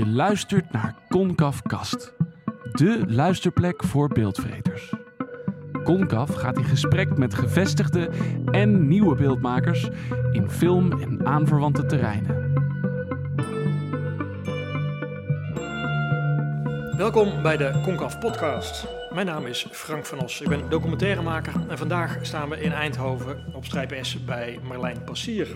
Je luistert naar Concaf Kast, de luisterplek voor beeldvreters. Concaf gaat in gesprek met gevestigde en nieuwe beeldmakers in film en aanverwante terreinen. Welkom bij de Concaf Podcast. Mijn naam is Frank van Os. Ik ben documentairemaker en vandaag staan we in Eindhoven op Strijp S bij Marlijn Passier.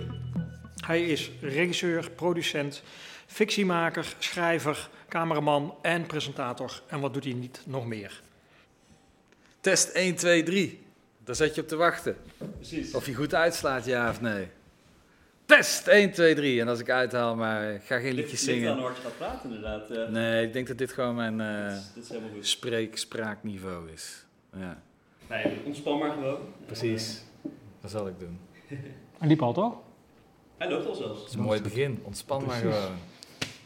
Hij is regisseur, producent, fictiemaker, schrijver, cameraman en presentator. En wat doet hij niet nog meer? Test 1, 2, 3. Daar zet je op te wachten. Precies. Of je goed uitslaat, ja of nee. Test 1, 2, 3. En als ik uithaal, maar ik ga geen liedjes zingen. hoe hard je gaat praten, inderdaad. eh. Nee, ik denk dat dit gewoon mijn Dit eh is- dit is goed. spreek, spraakniveau is. Ja, Nee, ontspan maar gewoon. precies. Dat zal ik doen. Hij liep al toch? Hij loopt al zelfs. Het is een mooi begin. Ontspan maar gewoon.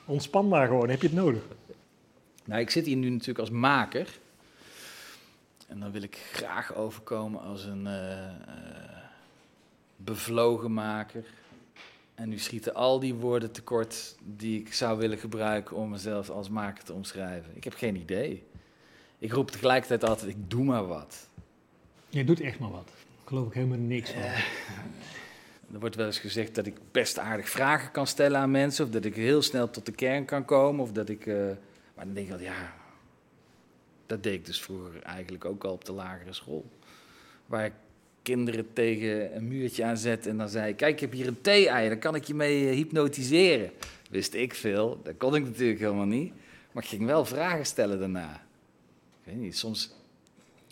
Ontspan maar gewoon, heb je het nodig? Nou, ik zit hier nu natuurlijk als maker. En dan wil ik graag overkomen als een eh, eh, bevlogen maker. En nu schieten al die woorden tekort die ik zou willen gebruiken om mezelf als maker te omschrijven. Ik heb geen idee. Ik roep tegelijkertijd altijd, ik doe maar wat. Je doet echt maar wat. Ik geloof ik helemaal niks van. Er wordt wel eens gezegd dat ik best aardig vragen kan stellen aan mensen. Of dat ik heel snel tot de kern kan komen. Of dat ik. eh, maar dan denk ik wel, ja. Dat deed ik dus vroeger eigenlijk ook al op de lagere school. Waar ik kinderen tegen een muurtje aan zet en dan zei ik: Kijk, ik heb hier een thee-ei, daar kan ik je mee eh, hypnotiseren. Wist ik veel, dat kon ik natuurlijk helemaal niet. Maar ik ging wel vragen stellen daarna. Ik weet niet, soms.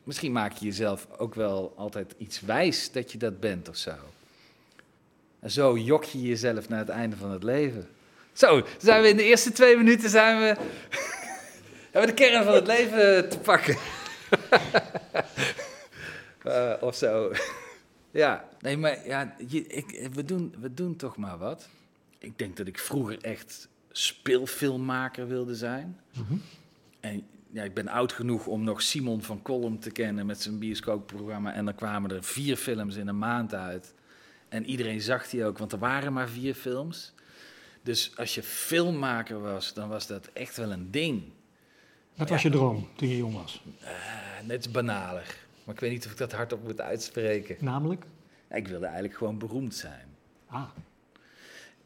Misschien maak je jezelf ook wel altijd iets wijs dat je dat bent of zo. En zo jok je jezelf naar het einde van het leven. Zo, zijn we in de eerste twee minuten zijn we, hebben we de kern van het leven te pakken. Eh, of zo. ja, nee, maar ja, je, ik, we, doen, we doen toch maar wat. Ik denk dat ik vroeger echt speelfilmmaker wilde zijn. En ja, ik ben oud genoeg om nog Simon van Kolm te kennen met zijn bioscoopprogramma. En dan kwamen er vier films in een maand uit. En iedereen zag die ook, want er waren maar vier films. Dus als je filmmaker was, dan was dat echt wel een ding. Dat was je droom toen je jong was. Eh, net banaler. Maar ik weet niet of ik dat hardop moet uitspreken. Namelijk? Ik wilde eigenlijk gewoon beroemd zijn. Ah,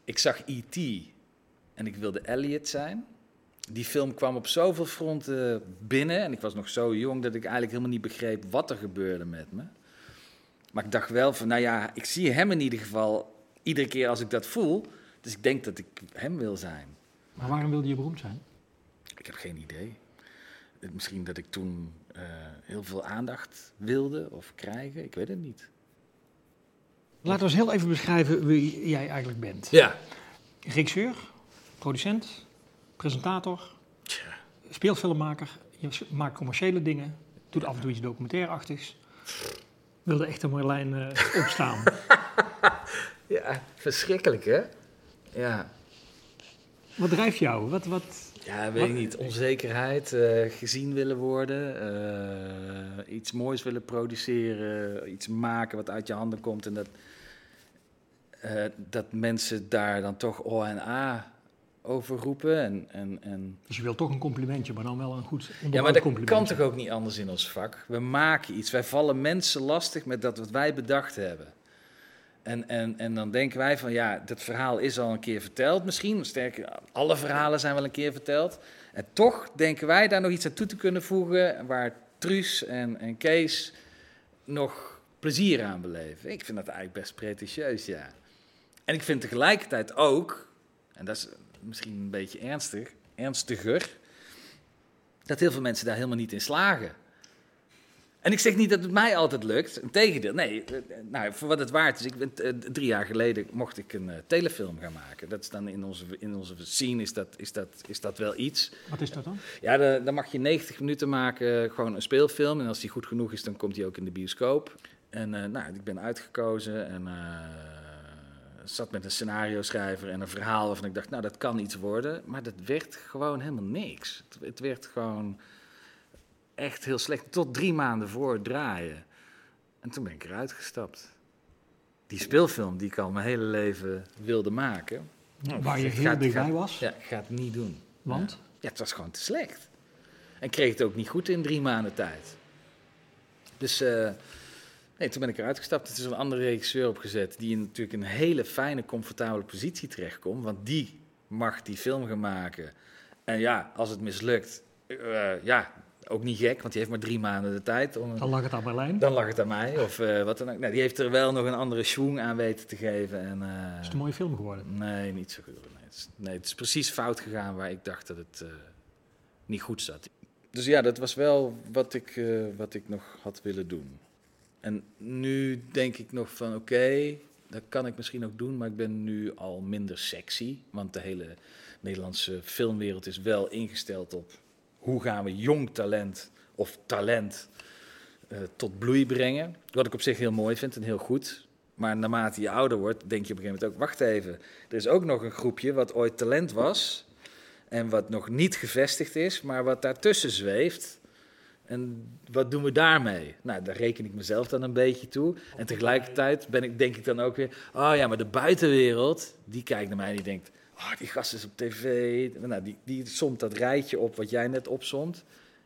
Ik zag E.T. en ik wilde Elliot zijn. Die film kwam op zoveel fronten binnen. En ik was nog zo jong dat ik eigenlijk helemaal niet begreep wat er gebeurde met me. Maar ik dacht wel van, nou ja, ik zie hem in ieder geval iedere keer als ik dat voel. Dus ik denk dat ik hem wil zijn. maar waarom wilde je beroemd zijn? Ik heb geen idee. Misschien dat ik toen eh, heel veel aandacht wilde of krijgen. Ik weet het niet. Laten we eens heel even beschrijven wie jij eigenlijk bent. Ja. Regisseur, producent, presentator, Tja. speelfilmmaker. Je maakt commerciële dingen, doet af en toe iets documentairachtigs. Wilde echt een Marlijn eh, opstaan. Ja, verschrikkelijk hè? Ja. Wat drijft jou? Wat, wat... Ja, weet ik niet. Onzekerheid, eh, gezien willen worden, eh, iets moois willen produceren, iets maken wat uit je handen komt en dat, eh, dat mensen daar dan toch O en A over roepen. En, en, en... Dus je wil toch een complimentje, maar dan wel een goed Ja, maar dat kan toch ook niet anders in ons vak? We maken iets, wij vallen mensen lastig met dat wat wij bedacht hebben. En, en, en dan denken wij van ja, dat verhaal is al een keer verteld misschien. Sterker, alle verhalen zijn wel een keer verteld. En toch denken wij daar nog iets aan toe te kunnen voegen waar Truus en, en Kees nog plezier aan beleven. Ik vind dat eigenlijk best pretentieus, ja. En ik vind tegelijkertijd ook, en dat is misschien een beetje ernstig, ernstiger, dat heel veel mensen daar helemaal niet in slagen. En ik zeg niet dat het mij altijd lukt. Integendeel, nee. eh, Nou, voor wat het waard is. Ik ben, eh, drie jaar geleden mocht ik een eh, telefilm gaan maken. Dat is dan in onze, in onze scene is dat, is, dat, is dat wel iets. Wat is dat dan? Ja, dan, dan mag je 90 minuten maken, gewoon een speelfilm. En als die goed genoeg is, dan komt die ook in de bioscoop. En eh, nou, ik ben uitgekozen en eh, zat met een scenario schrijver en een verhaal waarvan ik dacht, nou, dat kan iets worden. Maar dat werd gewoon helemaal niks. Het, het werd gewoon echt heel slecht. Tot drie maanden voor het draaien. En toen ben ik eruit gestapt. Die speelfilm die ik al mijn hele leven wilde maken. nou, Waar je heel gaat- dichtbij gaat- was? Ja, ik ga het niet doen. Want? Ja, het was gewoon te slecht. En kreeg het ook niet goed in drie maanden tijd. Dus eh, nee, toen ben ik eruit gestapt. Het is een andere regisseur opgezet. Die in natuurlijk een hele fijne, comfortabele positie terechtkomt. Want die mag die film gaan maken. En ja, als het mislukt, eh, ja, ook niet gek. Want die heeft maar drie maanden de tijd. Om, Dan lag het aan Marlijn. dan lag het aan mij. Of eh, wat dan ook. Nou, die heeft er wel nog een andere schwung aan weten te geven. En, eh, Is het een mooie film geworden? Nee, niet zo goed. Nee het, is, nee, het is precies fout gegaan waar ik dacht dat het niet goed zat. Dus ja, dat was wel wat ik, wat ik nog had willen doen. En nu denk ik nog van oké, dat kan ik misschien ook doen, maar ik ben nu al minder sexy. Want de hele Nederlandse filmwereld is wel ingesteld op hoe gaan we jong talent of talent eh, tot bloei brengen. Wat ik op zich heel mooi vind en heel goed. Maar naarmate je ouder wordt, denk je op een gegeven moment ook: wacht even. Er is ook nog een groepje wat ooit talent was. En wat nog niet gevestigd is, maar wat daartussen zweeft. En wat doen we daarmee? Nou, daar reken ik mezelf dan een beetje toe. En tegelijkertijd ben ik, denk ik dan ook weer: oh ja, maar de buitenwereld, die kijkt naar mij en die denkt: oh, die gast is op tv. Nou, die, die somt dat rijtje op wat jij net opzomt.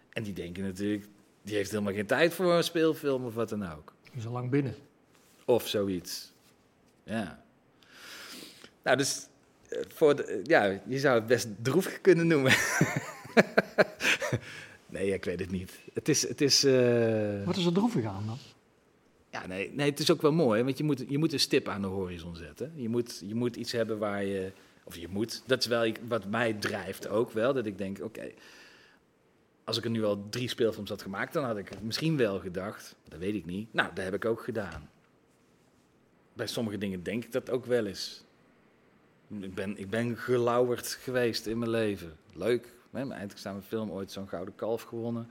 En die denken natuurlijk: die heeft helemaal geen tijd voor een speelfilm of wat dan ook. Die is al lang binnen. Of zoiets. Ja. Nou, dus eh, voor de, ja, je zou het best droevig kunnen noemen. nee, ik weet het niet. Het is. Het is eh, Wat is er droevig aan dan? ja, nee, nee, het is ook wel mooi, want je moet, je moet een stip aan de horizon zetten. Je moet, je moet iets hebben waar je. Of je moet. Dat is wel wat mij drijft ook wel. Dat ik denk: oké. als ik er nu al drie speelfilms had gemaakt, dan had ik misschien wel gedacht. Dat weet ik niet. Nou, dat heb ik ook gedaan. Bij sommige dingen denk ik dat ook wel eens. Ik ben, ik ben gelauwerd geweest in mijn leven. Leuk. Mijn eindexamenfilm ooit zo'n gouden kalf gewonnen.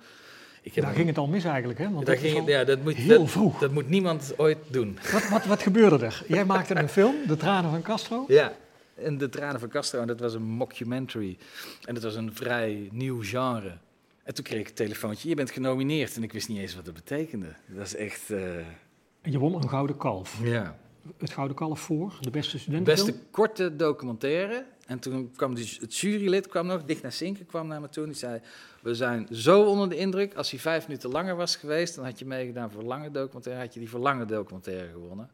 Ik Daar ging het al mis eigenlijk, hè? Want daar dat ging, ja, dat, moet, heel dat, vroeg. dat moet niemand ooit doen. Wat, wat, wat gebeurde er? Jij maakte een film, De Tranen van Castro. Ja. En De Tranen van Castro, en dat was een mockumentary. En dat was een vrij nieuw genre. En toen kreeg ik een telefoontje, je bent genomineerd. En ik wist niet eens wat dat betekende. Dat is echt... En je won een Gouden Kalf. ja. Het Gouden Kalf voor, de beste De studentenfilm. beste korte documentaire. En toen kwam die, het jurylid kwam nog, Dicht naar Zinken kwam naar me toe. En die zei, we zijn zo onder de indruk. Als hij vijf minuten langer was geweest, dan had je meegedaan voor lange documentaire. Had je die voor lange documentaire gewonnen.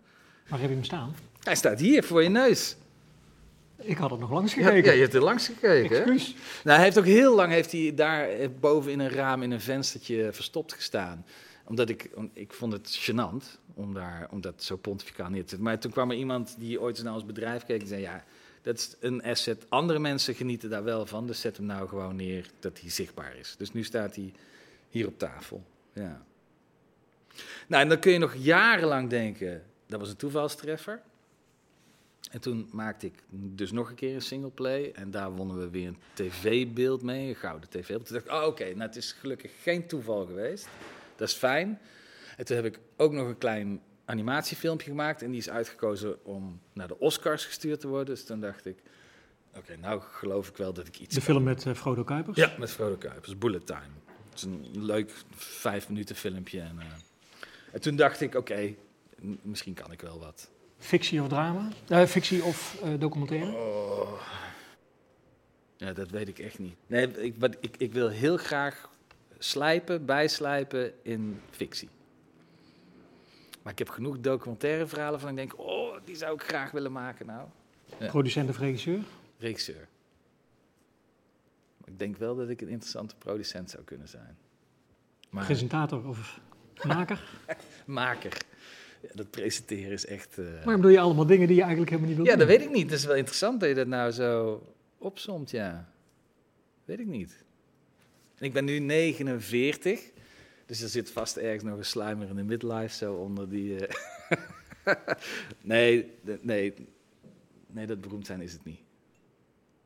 Waar heb je hem staan? Hij staat hier voor je neus. Ik had het nog langs gekeken. ja, je hebt er langs gekeken. Excuus. Nou, hij heeft ook heel lang heeft hij daar eh, boven in een raam in een venstertje verstopt gestaan. Omdat ik, ik vond het gênant om, daar, om dat zo pontificaal neer te zetten. Maar toen kwam er iemand die ooit naar ons bedrijf keek en zei... ja, dat is een asset. Andere mensen genieten daar wel van, dus zet hem nou gewoon neer dat hij zichtbaar is. Dus nu staat hij hier op tafel. Ja. Nou, en dan kun je nog jarenlang denken, dat was een toevalstreffer. En toen maakte ik dus nog een keer een singleplay. En daar wonnen we weer een tv-beeld mee, een gouden tv-beeld. Dacht ik, oh, oké, nou het is gelukkig geen toeval geweest. Dat is fijn. En toen heb ik ook nog een klein animatiefilmpje gemaakt. En die is uitgekozen om naar de Oscars gestuurd te worden. Dus toen dacht ik, oké, nou geloof ik wel dat ik iets... De film met eh, Frodo Kuipers. Ja, met Frodo Kuipers, Bullet Time. Het is een leuk vijf minuten filmpje. En, eh, en toen dacht ik, oké, misschien kan ik wel wat. Fictie of drama? Eh, fictie of documentaire? Oh. Ja, dat weet ik echt niet. Nee, ik, wat, ik, ik wil heel graag slijpen, bijslijpen in fictie. Maar ik heb genoeg documentaire verhalen van ik denk, oh, die zou ik graag willen maken nou. Ja. Producent of regisseur? Regisseur. Maar ik denk wel dat ik een interessante producent zou kunnen zijn. Maar Presentator of maker? maker. Ja, dat presenteren is echt... eh, Maar dan doe je allemaal dingen die je eigenlijk helemaal niet wilt Ja, dat weet ik niet. Het is wel interessant dat je dat nou zo opsomt, ja. Weet ik niet. En ik ben nu 49, dus er zit vast ergens nog een slimer in de midlife zo onder die... eh, nee, nee, nee, dat beroemd zijn is het niet.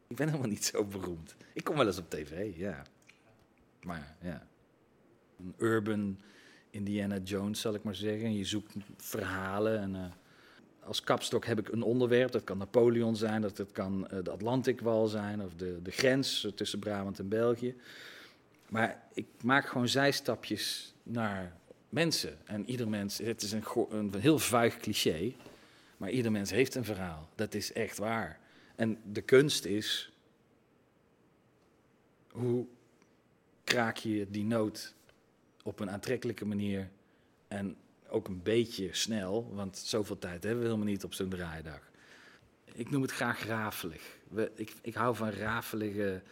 Ik ben helemaal niet zo beroemd. Ik kom wel eens op tv, ja. Maar ja, een urban Indiana Jones zal ik maar zeggen. Je zoekt verhalen en... eh, als kapstok heb ik een onderwerp. Dat kan Napoleon zijn, dat, dat kan eh, de Atlantikwal zijn of de, de grens tussen Brabant en België. Maar ik maak gewoon zijstapjes naar mensen. En ieder mens, het is een, een heel vuig cliché, maar ieder mens heeft een verhaal. Dat is echt waar. En de kunst is hoe kraak je die noot op een aantrekkelijke manier en ook een beetje snel, want zoveel tijd hebben we helemaal niet op zo'n draaidag. Ik noem het graag rafelig. We, ik, ik hou van rafelige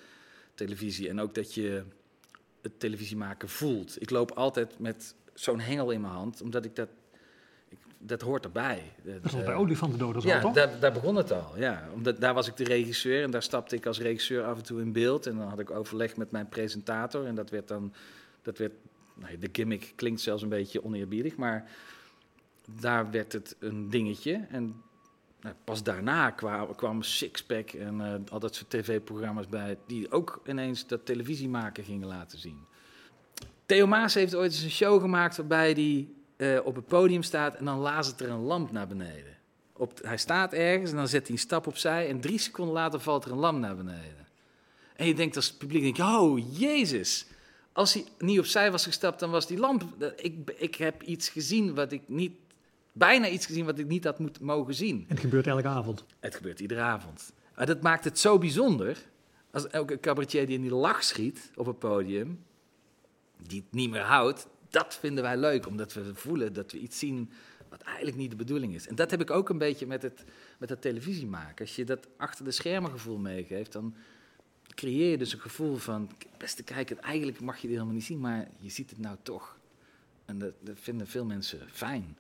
televisie en ook dat je het televisie maken voelt. Ik loop altijd met zo'n hengel in mijn hand, omdat ik dat, ik, dat hoort erbij. Dat is al eh, bij olifantendoders al, ja, toch? daar, daar begon het al. Ja. Omdat, daar was ik de regisseur en daar stapte ik als regisseur af en toe in beeld. En dan had ik overleg met mijn presentator. En dat werd dan, dat werd, nou, de gimmick klinkt zelfs een beetje oneerbiedig, maar daar werd het een dingetje. En nou, pas daarna kwamen kwam Sixpack en al dat soort tv-programma's bij, die ook ineens dat televisie maken gingen laten zien. Theo Maas heeft ooit eens een show gemaakt waarbij hij eh, op het podium staat en dan lazert er een lamp naar beneden. Op, hij staat ergens en dan zet hij een stap opzij en drie seconden later valt er een lamp naar beneden. En je denkt als publiek, denk je, oh jezus, als hij niet opzij was gestapt, dan was die lamp... Ik, ik heb iets gezien wat ik niet, bijna iets gezien wat ik niet had moet, mogen zien. En het gebeurt elke avond. Het gebeurt iedere avond. Maar dat maakt het zo bijzonder. Als elke cabaretier die in die lach schiet op het podium, die het niet meer houdt, dat vinden wij leuk, omdat we voelen dat we iets zien wat eigenlijk niet de bedoeling is. En dat heb ik ook een beetje met het, met het televisie maken. Als je dat achter de schermen gevoel meegeeft, dan creëer je dus een gevoel van, beste kijker, eigenlijk mag je dit helemaal niet zien, maar je ziet het nou toch. En dat, dat vinden veel mensen fijn.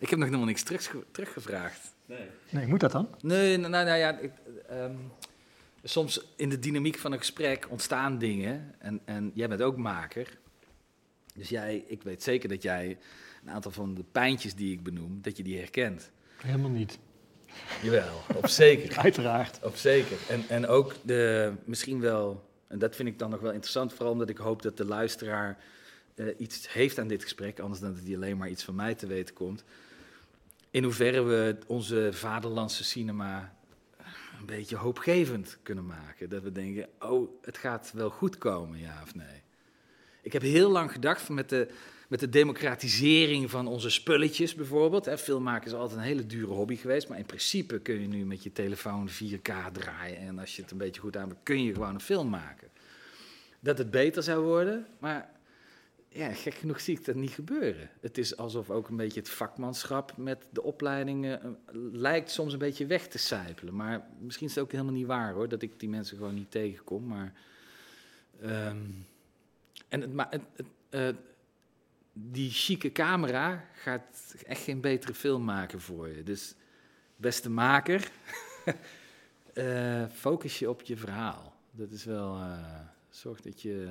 Ik heb nog helemaal niks terug, teruggevraagd. Nee. Nee, moet dat dan? Nee, nou, nou, nou ja, ik, ehm, soms in de dynamiek van een gesprek ontstaan dingen. En, en jij bent ook maker. Dus jij, ik weet zeker dat jij een aantal van de pijntjes die ik benoem, dat je die herkent. Helemaal niet. Jawel, op zeker. Uiteraard. Op zeker. En, en ook de, misschien wel, en dat vind ik dan nog wel interessant, vooral omdat ik hoop dat de luisteraar eh, iets heeft aan dit gesprek, anders dan dat hij alleen maar iets van mij te weten komt. In hoeverre we onze vaderlandse cinema een beetje hoopgevend kunnen maken. Dat we denken, oh, het gaat wel goed komen, ja of nee. Ik heb heel lang gedacht met de, met de democratisering van onze spulletjes bijvoorbeeld. Hè, filmmaken is altijd een hele dure hobby geweest, maar in principe kun je nu met je telefoon 4K draaien. En als je het een beetje goed aanpakt, kun je gewoon een film maken. Dat het beter zou worden, maar ja, gek genoeg zie ik dat niet gebeuren. Het is alsof ook een beetje het vakmanschap met de opleidingen eh, lijkt soms een beetje weg te sijpelen. Maar misschien is het ook helemaal niet waar hoor, dat ik die mensen gewoon niet tegenkom. Maar, ehm, en het, maar het, eh, die chique camera gaat echt geen betere film maken voor je. Dus beste maker, eh, focus je op je verhaal. Dat is wel, zorg dat je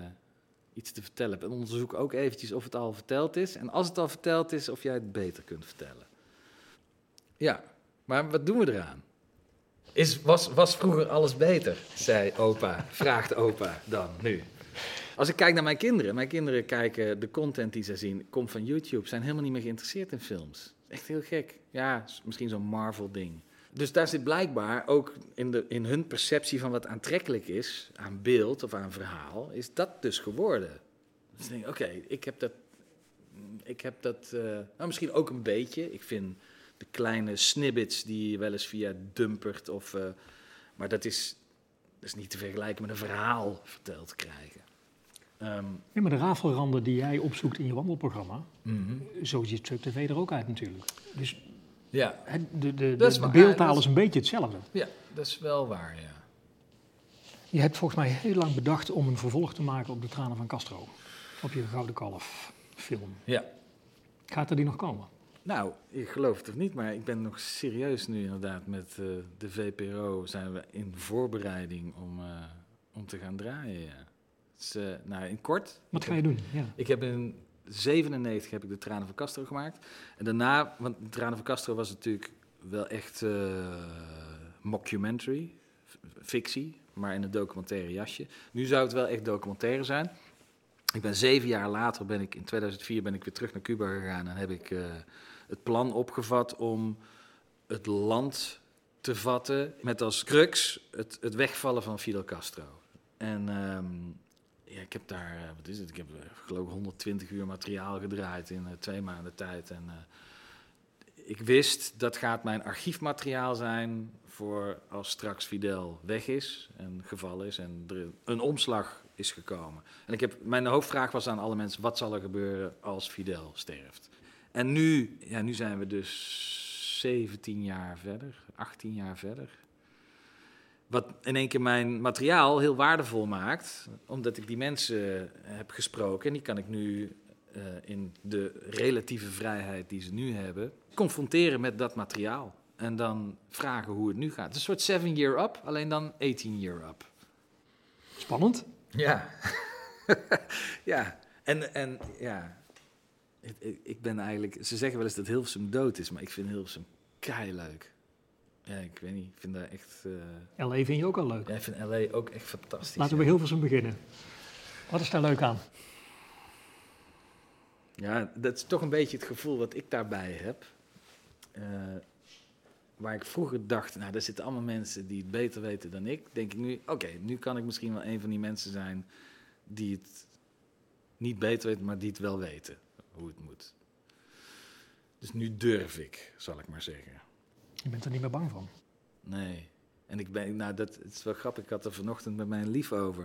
iets te vertellen hebt. En onderzoek ook eventjes of het al verteld is. En als het al verteld is, of jij het beter kunt vertellen. Ja, maar wat doen we eraan? Is, was, was vroeger alles beter, zei opa, vraagt opa dan nu. Als ik kijk naar mijn kinderen, mijn kinderen kijken de content die ze zien, komt van YouTube, zijn helemaal niet meer geïnteresseerd in films. Echt heel gek. Ja, misschien zo'n Marvel-ding. Dus daar zit blijkbaar ook in, de, in hun perceptie van wat aantrekkelijk is aan beeld of aan verhaal, is dat dus geworden. Dus ik denk, oké, ik heb dat, ik heb dat eh, nou, misschien ook een beetje. Ik vind de kleine snippets die je wel eens via Dumpert of, eh, maar dat is, dat is niet te vergelijken met een verhaal verteld te krijgen. Ehm, Ja, maar de rafelranden die jij opzoekt in je wandelprogramma, mhm. zo ziet Trip TV er ook uit natuurlijk. Dus Ja, de, de, Dat is de, beeldtaal Ja, is een beetje hetzelfde. ja, dat is wel waar, ja. Je hebt volgens mij heel lang bedacht om een vervolg te maken op de tranen van Castro. Op je Gouden Kalf film. Ja. Gaat er die nog komen? Nou, ik geloof het of niet, maar ik ben nog serieus nu inderdaad met eh, de VPRO. Zijn we in voorbereiding om, eh, om te gaan draaien, ja. Dus, eh, nou, in kort. Wat ga heb- je doen? Ja. Ik heb in 97 heb ik de Tranen van Castro gemaakt. En daarna, want de Tranen van Castro was natuurlijk wel echt eh, mockumentary, fictie, maar in een documentaire jasje. Nu zou het wel echt documentaire zijn. Ik ben zeven jaar later, ben ik, in 2004 ben ik weer terug naar Cuba gegaan en heb ik eh, het plan opgevat om het land te vatten met als crux het, het wegvallen van Fidel Castro. En ehm, ja, ik heb daar, eh, wat is het, ik heb eh, geloof ik 120 uur materiaal gedraaid in eh, twee maanden tijd. En ik wist, dat gaat mijn archiefmateriaal zijn voor als straks Fidel weg is en gevallen is en er een omslag is gekomen. En ik heb, mijn hoofdvraag was aan alle mensen, wat zal er gebeuren als Fidel sterft? En nu, ja, nu zijn we dus 17 jaar verder, 18 jaar verder. Wat in één keer mijn materiaal heel waardevol maakt, omdat ik die mensen heb gesproken. En die kan ik nu eh, in de relatieve vrijheid die ze nu hebben, confronteren met dat materiaal. En dan vragen hoe het nu gaat. Het is een soort seven year up, alleen dan 18 year up. Spannend. Ja. ja. En, en ja. Ik, ik, ben eigenlijk. Ze zeggen wel eens dat Hilversum dood is, maar ik vind Hilversum kei leuk. Ja, ik weet niet. Ik vind dat echt. eh, LA vind je ook al leuk. ja, ik vind LA ook echt fantastisch. Laten we bij Hilversum beginnen. Wat is daar leuk aan? Ja, dat is toch een beetje het gevoel wat ik daarbij heb. Eh, waar ik vroeger dacht, nou, daar zitten allemaal mensen die het beter weten dan ik. Denk ik nu, oké, nu kan ik misschien wel een van die mensen zijn die het niet beter weten, maar die het wel weten hoe het moet. Dus nu durf ik, zal ik maar zeggen. Je bent er niet meer bang van. Nee. En ik ben, nou, dat het is wel grappig. Ik had er vanochtend met mijn lief over.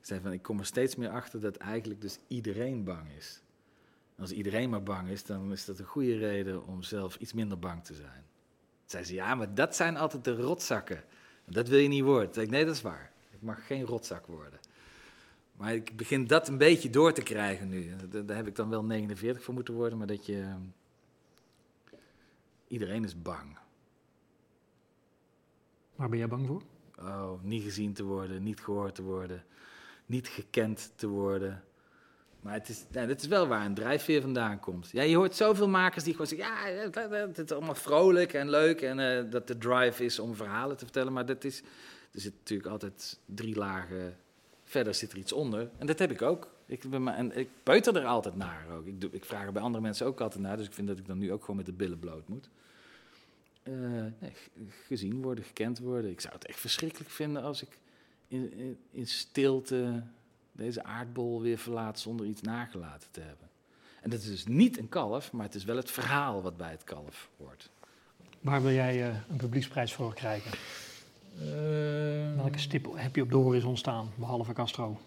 Ik zei van, ik kom er steeds meer achter dat eigenlijk dus iedereen bang is. Als iedereen maar bang is, dan is dat een goede reden om zelf iets minder bang te zijn. Zei ze, ja, maar dat zijn altijd de rotzakken. Dat wil je niet worden. Zei ik, nee, dat is waar. Ik mag geen rotzak worden. Maar ik begin dat een beetje door te krijgen nu. Daar heb ik dan wel 49 voor moeten worden, maar dat je... Iedereen is bang. Waar ben jij bang voor? Oh, niet gezien te worden, niet gehoord te worden, niet gekend te worden. Maar het is, nou, het is wel waar een drijfveer vandaan komt. Ja, je hoort zoveel makers die gewoon zeggen, ja, het, is allemaal vrolijk en leuk en eh, dat de drive is om verhalen te vertellen. Maar dat is, er zit natuurlijk altijd drie lagen verder zit er iets onder. En dat heb ik ook. Ik, ben maar, en ik peuter er altijd naar ook. Ik, ik vraag er bij andere mensen ook altijd naar, dus ik vind dat ik dan nu ook gewoon met de billen bloot moet. Eh, gezien worden, gekend worden. Ik zou het echt verschrikkelijk vinden als ik in, in, in stilte deze aardbol weer verlaat zonder iets nagelaten te hebben. En dat is dus niet een kalf, maar het is wel het verhaal wat bij het kalf hoort. Waar wil jij eh, een publieksprijs voor krijgen? Welke stip heb je op de horizon staan, behalve Castro?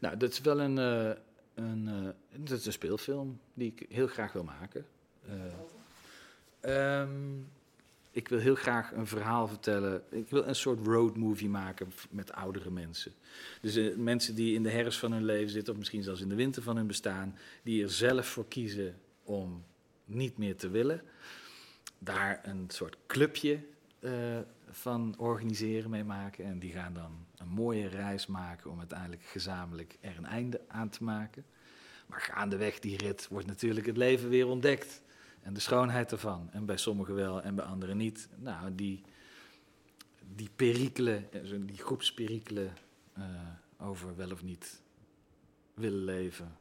Nou, dat is wel een, eh, een, eh, dat is een speelfilm die ik heel graag wil maken. Eh, ehm, ik wil heel graag een verhaal vertellen. Ik wil een soort roadmovie maken met oudere mensen. Dus eh, mensen die in de herfst van hun leven zitten, of misschien zelfs in de winter van hun bestaan, die er zelf voor kiezen om niet meer te willen. Daar een soort clubje eh, van organiseren, mee maken. En die gaan dan een mooie reis maken om uiteindelijk gezamenlijk er een einde aan te maken. Maar gaandeweg die rit wordt natuurlijk het leven weer ontdekt. En de schoonheid ervan. En bij sommigen wel en bij anderen niet. Nou, die, die perikelen, eh, die groepsperikelen eh, over wel of niet willen leven.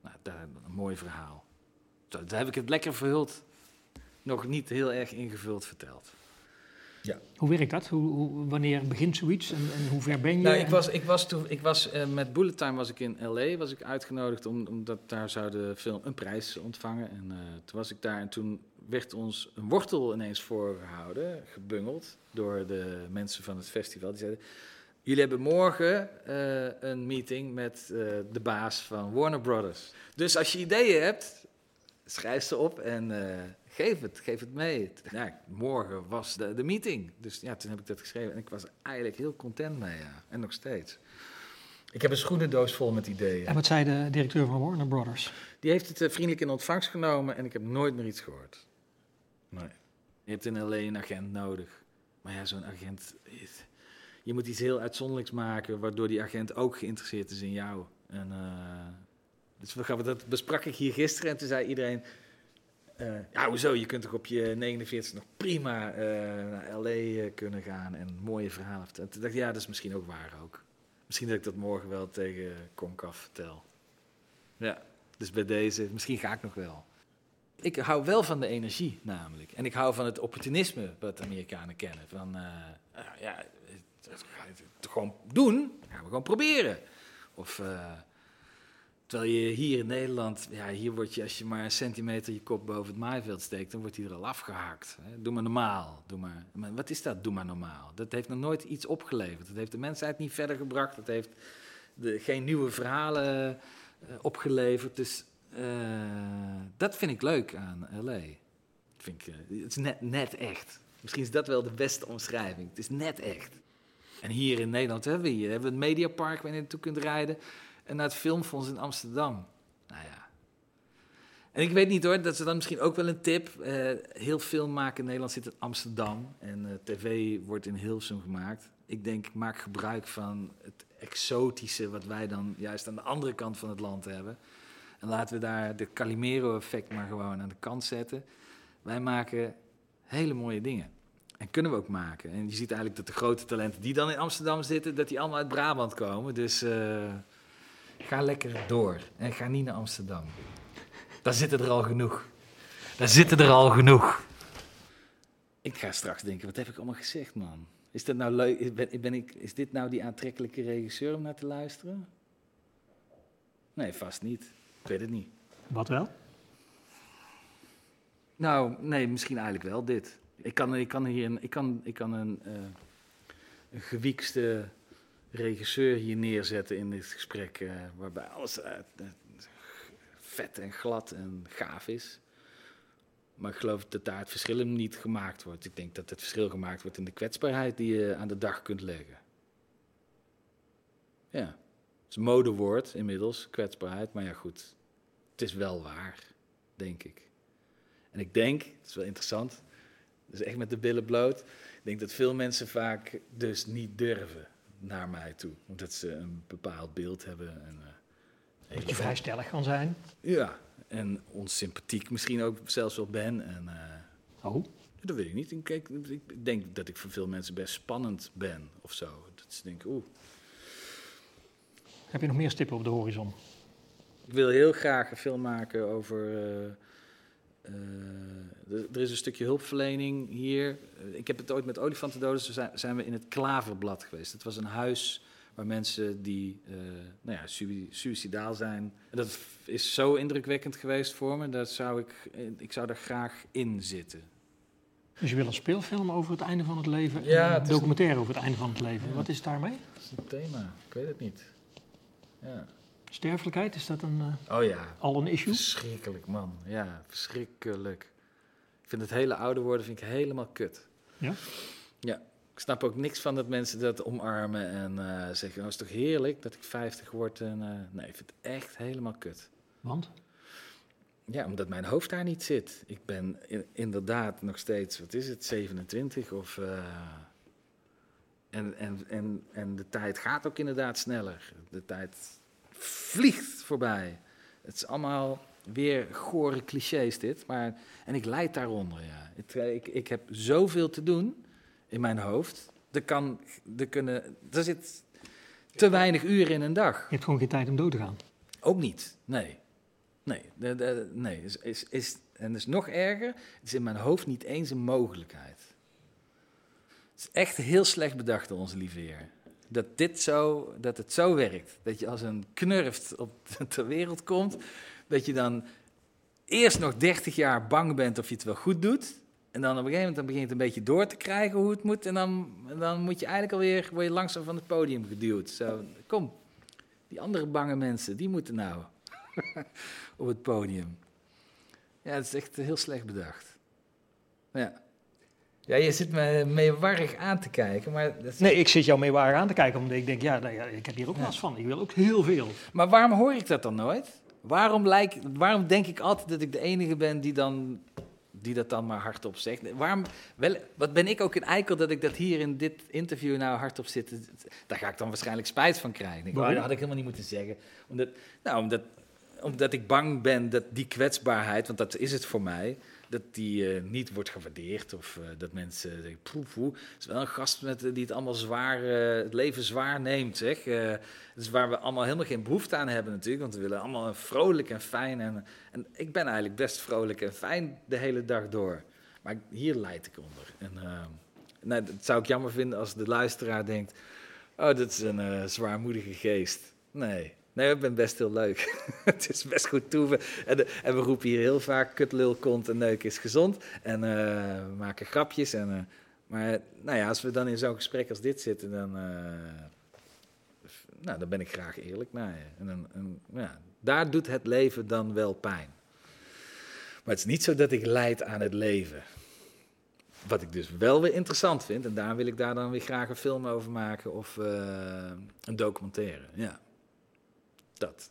Nou, daar een mooi verhaal. Daar heb ik het lekker verhuld. Nog niet heel erg ingevuld verteld. Hoe werkt dat? Hoe, hoe, wanneer begint zoiets en, en hoe ver ben je? Nou, ik was, ik was, toen, ik was eh, met Bullet Time was ik in L.A. was ik uitgenodigd om, omdat daar zou de film een prijs ontvangen. En eh, toen was ik daar en toen werd ons een wortel ineens voorgehouden, gebungeld door de mensen van het festival. Die zeiden, jullie hebben morgen eh, een meeting met eh, de baas van Warner Brothers. Dus als je ideeën hebt, schrijf ze op en eh, geef het, geef het mee. Ja, morgen was de, de meeting. Dus ja, toen heb ik dat geschreven en ik was eigenlijk heel content mee, ja. En nog steeds. Ik heb een schoenendoos vol met ideeën. En wat zei de directeur van Warner Brothers? Die heeft het eh, vriendelijk in ontvangst genomen en ik heb nooit meer iets gehoord. Nee. Je hebt in L.A. een agent nodig. Maar ja, zo'n agent... is- Je moet iets heel uitzonderlijks maken... waardoor die agent ook geïnteresseerd is in jou. En, eh, dus we gaan, dat besprak ik hier gisteren en toen zei iedereen... eh, ja, hoezo? Je kunt toch op je 49 nog prima eh, naar L.A. eh, kunnen gaan en mooie verhalen vertellen. Toen dacht ik, ja, dat is misschien ook waar ook. Misschien dat ik dat morgen wel tegen Concaf vertel. Ja. Dus bij deze, misschien ga ik nog wel. Ik hou wel van de energie namelijk. En ik hou van het opportunisme wat de Amerikanen kennen. Van, ja, het, het- het gewoon doen, gaan we gewoon proberen. Of, Terwijl je hier in Nederland, ja, hier word je als je maar een centimeter je kop boven het maaiveld steekt, dan wordt hij er al afgehakt. Doe maar normaal. Doe maar. maar. Wat is dat? Doe maar normaal. Dat heeft nog nooit iets opgeleverd. Dat heeft de mensheid niet verder gebracht. Dat heeft de, geen nieuwe verhalen eh, opgeleverd. Dus eh, dat vind ik leuk aan LA. Vind ik, eh, het is net, net echt. Misschien is dat wel de beste omschrijving. Het is net echt. En hier in Nederland hebben we hier hebben we het Mediapark waar je naartoe kunt rijden. En naar het Filmfonds in Amsterdam. Nou ja. En ik weet niet hoor, dat is dan misschien ook wel een tip. Uh, heel film maken in Nederland zit in Amsterdam. En uh, tv wordt in Hilversum gemaakt. Ik denk, maak gebruik van het exotische wat wij dan juist aan de andere kant van het land hebben. En laten we daar de Calimero-effect maar gewoon aan de kant zetten. Wij maken hele mooie dingen. En kunnen we ook maken. En je ziet eigenlijk dat de grote talenten die dan in Amsterdam zitten, dat die allemaal uit Brabant komen. Dus uh, ga lekker door. En ga niet naar Amsterdam. Daar zitten er al genoeg. Daar zitten er al genoeg. Ik ga straks denken, wat heb ik allemaal gezegd, man? Is, dat nou leuk? Ben, ben ik, is dit nou die aantrekkelijke regisseur om naar te luisteren? Nee, vast niet. Ik weet het niet. Wat wel? Nou, nee, misschien eigenlijk wel dit. Ik kan, ik kan hier een, ik kan, ik kan een, uh, een gewiekste regisseur hier neerzetten in dit gesprek, uh, waarbij alles uh, vet en glad en gaaf is. Maar ik geloof dat daar het verschil niet gemaakt wordt. Ik denk dat het verschil gemaakt wordt in de kwetsbaarheid die je aan de dag kunt leggen. Ja, het is een modewoord inmiddels, kwetsbaarheid. Maar ja, goed, het is wel waar, denk ik. En ik denk, het is wel interessant, dus echt met de billen bloot. Ik denk dat veel mensen vaak dus niet durven naar mij toe. Omdat ze een bepaald beeld hebben. En, uh, dat je vrij stellig kan zijn. Ja, en onsympathiek misschien ook zelfs wel ben. En, uh, oh? Dat weet ik niet. Ik, denk dat ik voor veel mensen best spannend ben of zo. Dat ze denken, oeh. Heb je nog meer stippen op de horizon? Ik wil heel graag een film maken over... Uh, er is een stukje hulpverlening hier. ik heb het ooit met olifantendoders, zijn, zijn we in het Klaverblad geweest. Het was een huis waar mensen die uh, nou ja, suicidaal zijn. En dat is zo indrukwekkend geweest voor me, dat zou ik, ik zou daar graag in zitten. Dus je wil een speelfilm over het einde van het leven? Ja, een documentaire over het einde van het leven. Ja. Wat is daarmee? Dat is een thema, ik weet het niet. Ja. Sterfelijkheid, is dat een, uh, oh ja. al een issue? Verschrikkelijk, man. Ja, verschrikkelijk. Ik vind het hele ouder worden vind ik helemaal kut. Ja? Ja. Ik snap ook niks van dat mensen dat omarmen en uh, zeggen: oh, is toch heerlijk dat ik 50 word. En, uh, nee, ik vind het echt helemaal kut. Want? Ja, omdat mijn hoofd daar niet zit. Ik ben in, inderdaad nog steeds, wat is het, 27 of. En, en, en, en de tijd gaat ook inderdaad sneller. De tijd vliegt voorbij. Het is allemaal weer gore clichés dit. Maar, en ik leid daaronder, ja. Ik, ik, ik heb zoveel te doen in mijn hoofd. Er, kan, er, kunnen, er zit te weinig uren in een dag. Je hebt gewoon geen tijd om dood te gaan. Ook niet, nee. Nee, de, de, nee. Is, is, is, en dat is nog erger, het is in mijn hoofd niet eens een mogelijkheid. Het is echt heel slecht bedacht door onze lieve Heer. Dat, dit zo, dat het zo werkt. Dat je als een knurft op ter wereld komt, dat je dan eerst nog 30 jaar bang bent of je het wel goed doet. En dan op een gegeven moment dan begint het een beetje door te krijgen hoe het moet. En dan, dan moet je eigenlijk alweer word je langzaam van het podium geduwd. Zo, kom, die andere bange mensen, die moeten nou op het podium. Ja, het is echt heel slecht bedacht. Ja. Ja, je zit me meewarig aan te kijken, maar... Dat is... Nee, ik zit jou meewarig aan te kijken, omdat ik denk, ja, nou ja ik heb hier ook last van. Ik wil ook heel veel. Maar waarom hoor ik dat dan nooit? Waarom, lijk, waarom denk ik altijd dat ik de enige ben die dan die dat dan maar hardop zegt. Waarom, wel, wat ben ik ook een eikel dat ik dat hier in dit interview nou hardop zit. Daar ga ik dan waarschijnlijk spijt van krijgen. Ik, oh, dat had ik helemaal niet moeten zeggen. Omdat, nou, omdat, omdat ik bang ben dat die kwetsbaarheid, want dat is het voor mij, dat die uh, niet wordt gewaardeerd. Of uh, dat mensen denken, Het is wel een gast met, die het allemaal zwaar, het leven zwaar neemt, zeg. dus waar we allemaal helemaal geen behoefte aan hebben natuurlijk. Want we willen allemaal vrolijk en fijn. En, en ik ben eigenlijk best vrolijk en fijn de hele dag door. Maar hier leid ik onder. En nou, dat zou ik jammer vinden als de luisteraar denkt... Oh, dat is een zwaarmoedige geest. Nee, Nee, ik ben best heel leuk. het is best goed toeven. En, de- en we roepen hier heel vaak kutlul, kont en neuk is gezond. En eh, we maken grapjes. En, eh, maar nou ja, als we dan in zo'n gesprek als dit zitten, dan, eh, nou, dan ben ik graag eerlijk naar je. En dan, en, ja, daar doet het leven dan wel pijn. Maar het is niet zo dat ik leid aan het leven. Wat ik dus wel weer interessant vind, en daar wil ik daar dan weer graag een film over maken of eh, een documentaire. Ja, dat.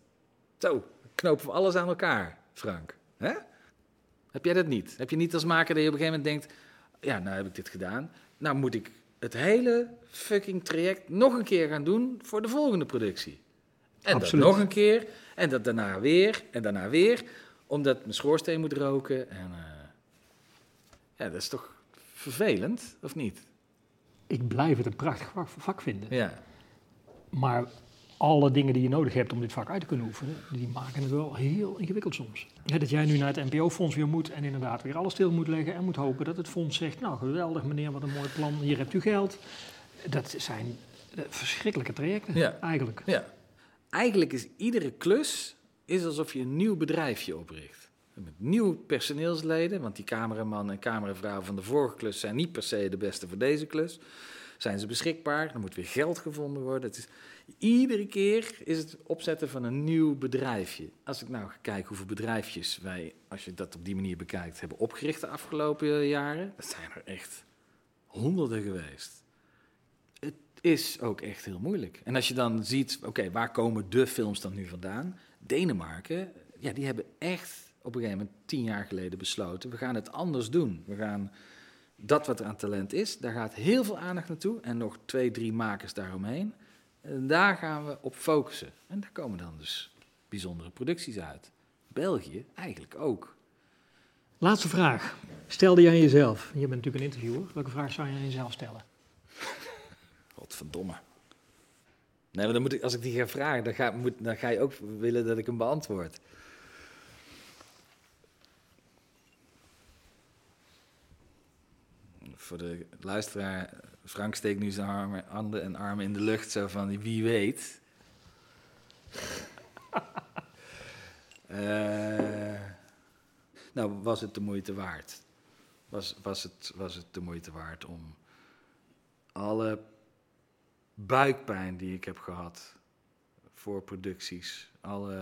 Zo, knopen we alles aan elkaar, Frank. Hè? Heb jij dat niet? Heb je niet als maker dat je op een gegeven moment denkt, ja, nou heb ik dit gedaan. Nou moet ik het hele fucking traject nog een keer gaan doen voor de volgende productie. En Absoluut. dat nog een keer, en dat daarna weer, en daarna weer, omdat mijn schoorsteen moet roken. En, eh, ja, dat is toch vervelend, of niet? Ik blijf het een prachtig vak, vak vinden. Ja. Maar alle dingen die je nodig hebt om dit vak uit te kunnen oefenen, die maken het wel heel ingewikkeld soms. Dat jij nu naar het NPO-fonds weer moet en inderdaad weer alles stil moet leggen en moet hopen dat het fonds zegt, nou geweldig meneer, wat een mooi plan, hier hebt u geld. Dat zijn eh, verschrikkelijke trajecten Ja. eigenlijk. Ja. Eigenlijk is iedere klus is alsof je een nieuw bedrijfje opricht. Met nieuwe personeelsleden, want die cameraman en cameravrouw van de vorige klus zijn niet per se de beste voor deze klus. Zijn ze beschikbaar? Er moet weer geld gevonden worden. Het is, iedere keer is het opzetten van een nieuw bedrijfje. Als ik nou ga kijken hoeveel bedrijfjes wij, als je dat op die manier bekijkt, hebben opgericht de afgelopen jaren, dat zijn er echt honderden geweest het is ook echt heel moeilijk. En als je dan ziet, oké, waar komen de films dan nu vandaan? Denemarken, ja, die hebben echt op een gegeven moment tien jaar geleden besloten, we gaan het anders doen. We gaan dat wat er aan talent is, daar gaat heel veel aandacht naartoe en nog twee, drie makers daaromheen. En daar gaan we op focussen. En daar komen dan dus bijzondere producties uit. België eigenlijk ook. Laatste vraag. Stelde jij aan jezelf, je bent natuurlijk een interviewer, welke vraag zou je aan jezelf stellen? Godverdomme. Nee, maar dan moet ik, als ik die ga vragen, dan ga, moet, dan ga je ook willen dat ik hem beantwoord. Voor de luisteraar, Frank steekt nu zijn armen, handen en armen in de lucht, zo van wie weet. Eh, nou, was het de moeite waard? Was, was, het, was het de moeite waard om alle buikpijn die ik heb gehad voor producties. Alle,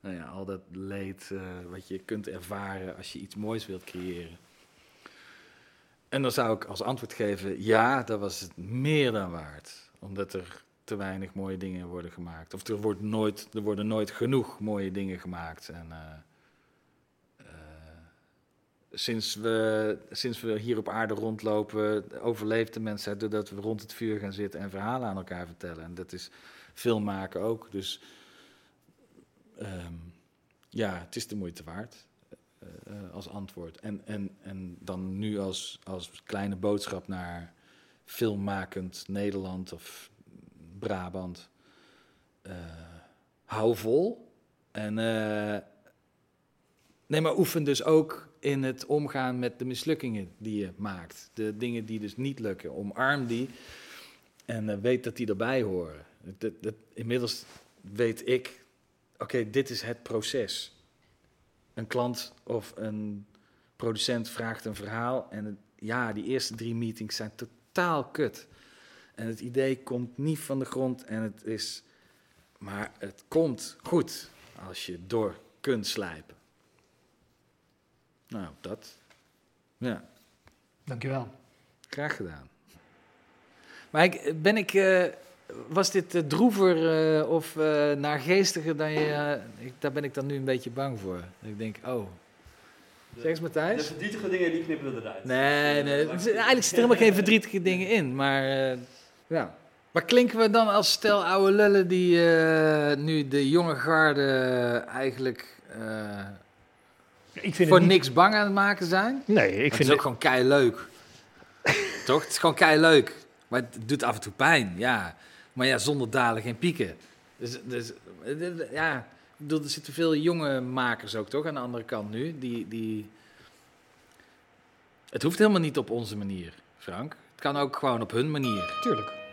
nou ja, al dat leed eh, wat je kunt ervaren als je iets moois wilt creëren. En dan zou ik als antwoord geven, ja, dat was het meer dan waard. Omdat er te weinig mooie dingen worden gemaakt. Of er, wordt nooit, er worden nooit genoeg mooie dingen gemaakt. En, eh, eh, sinds, we, sinds we hier op aarde rondlopen, overleeft de mensheid doordat we rond het vuur gaan zitten en verhalen aan elkaar vertellen. En dat is film maken ook. Dus ehm, ja, het is de moeite waard eh, eh, als antwoord. En, en, en dan nu als, als kleine boodschap naar filmmakend Nederland of Brabant. Eh, hou vol. En nee, maar oefen dus ook in het omgaan met de mislukkingen die je maakt. De dingen die dus niet lukken. Omarm die en weet dat die erbij horen. Dat, dat, inmiddels weet ik, oké, dit is het proces. Een klant of een producent vraagt een verhaal en het- ja, die eerste drie meetings zijn totaal kut. En het idee komt niet van de grond en het is, maar het komt goed als je door kunt slijpen. Nou, dat. Ja, Dankjewel. graag gedaan. Maar ik, ben ik, eh, was dit eh, droever eh, of eh naargeestiger dan je, ik, daar ben ik dan nu een beetje bang voor. Ik denk, oh, zeg eens De Matthijs. verdrietige dingen die knippen we eruit. Nee, nee, zit- eigenlijk zitten er helemaal geen verdrietige dingen in, maar eh, ja. Maar klinken we dan als stel oude lullen die eh, nu de jonge garde eigenlijk eh, Ik vind voor het niet... niks bang aan het maken zijn? Nee, ik het vind is het... ook gewoon kei leuk. Toch? Het is gewoon kei leuk. Maar het doet af en toe pijn, ja. Maar ja, zonder dalen geen pieken. Dus, dus ja, er zitten veel jonge makers ook toch aan de andere kant nu. Die, die... Het hoeft helemaal niet op onze manier, Frank. Het kan ook gewoon op hun manier. Tuurlijk.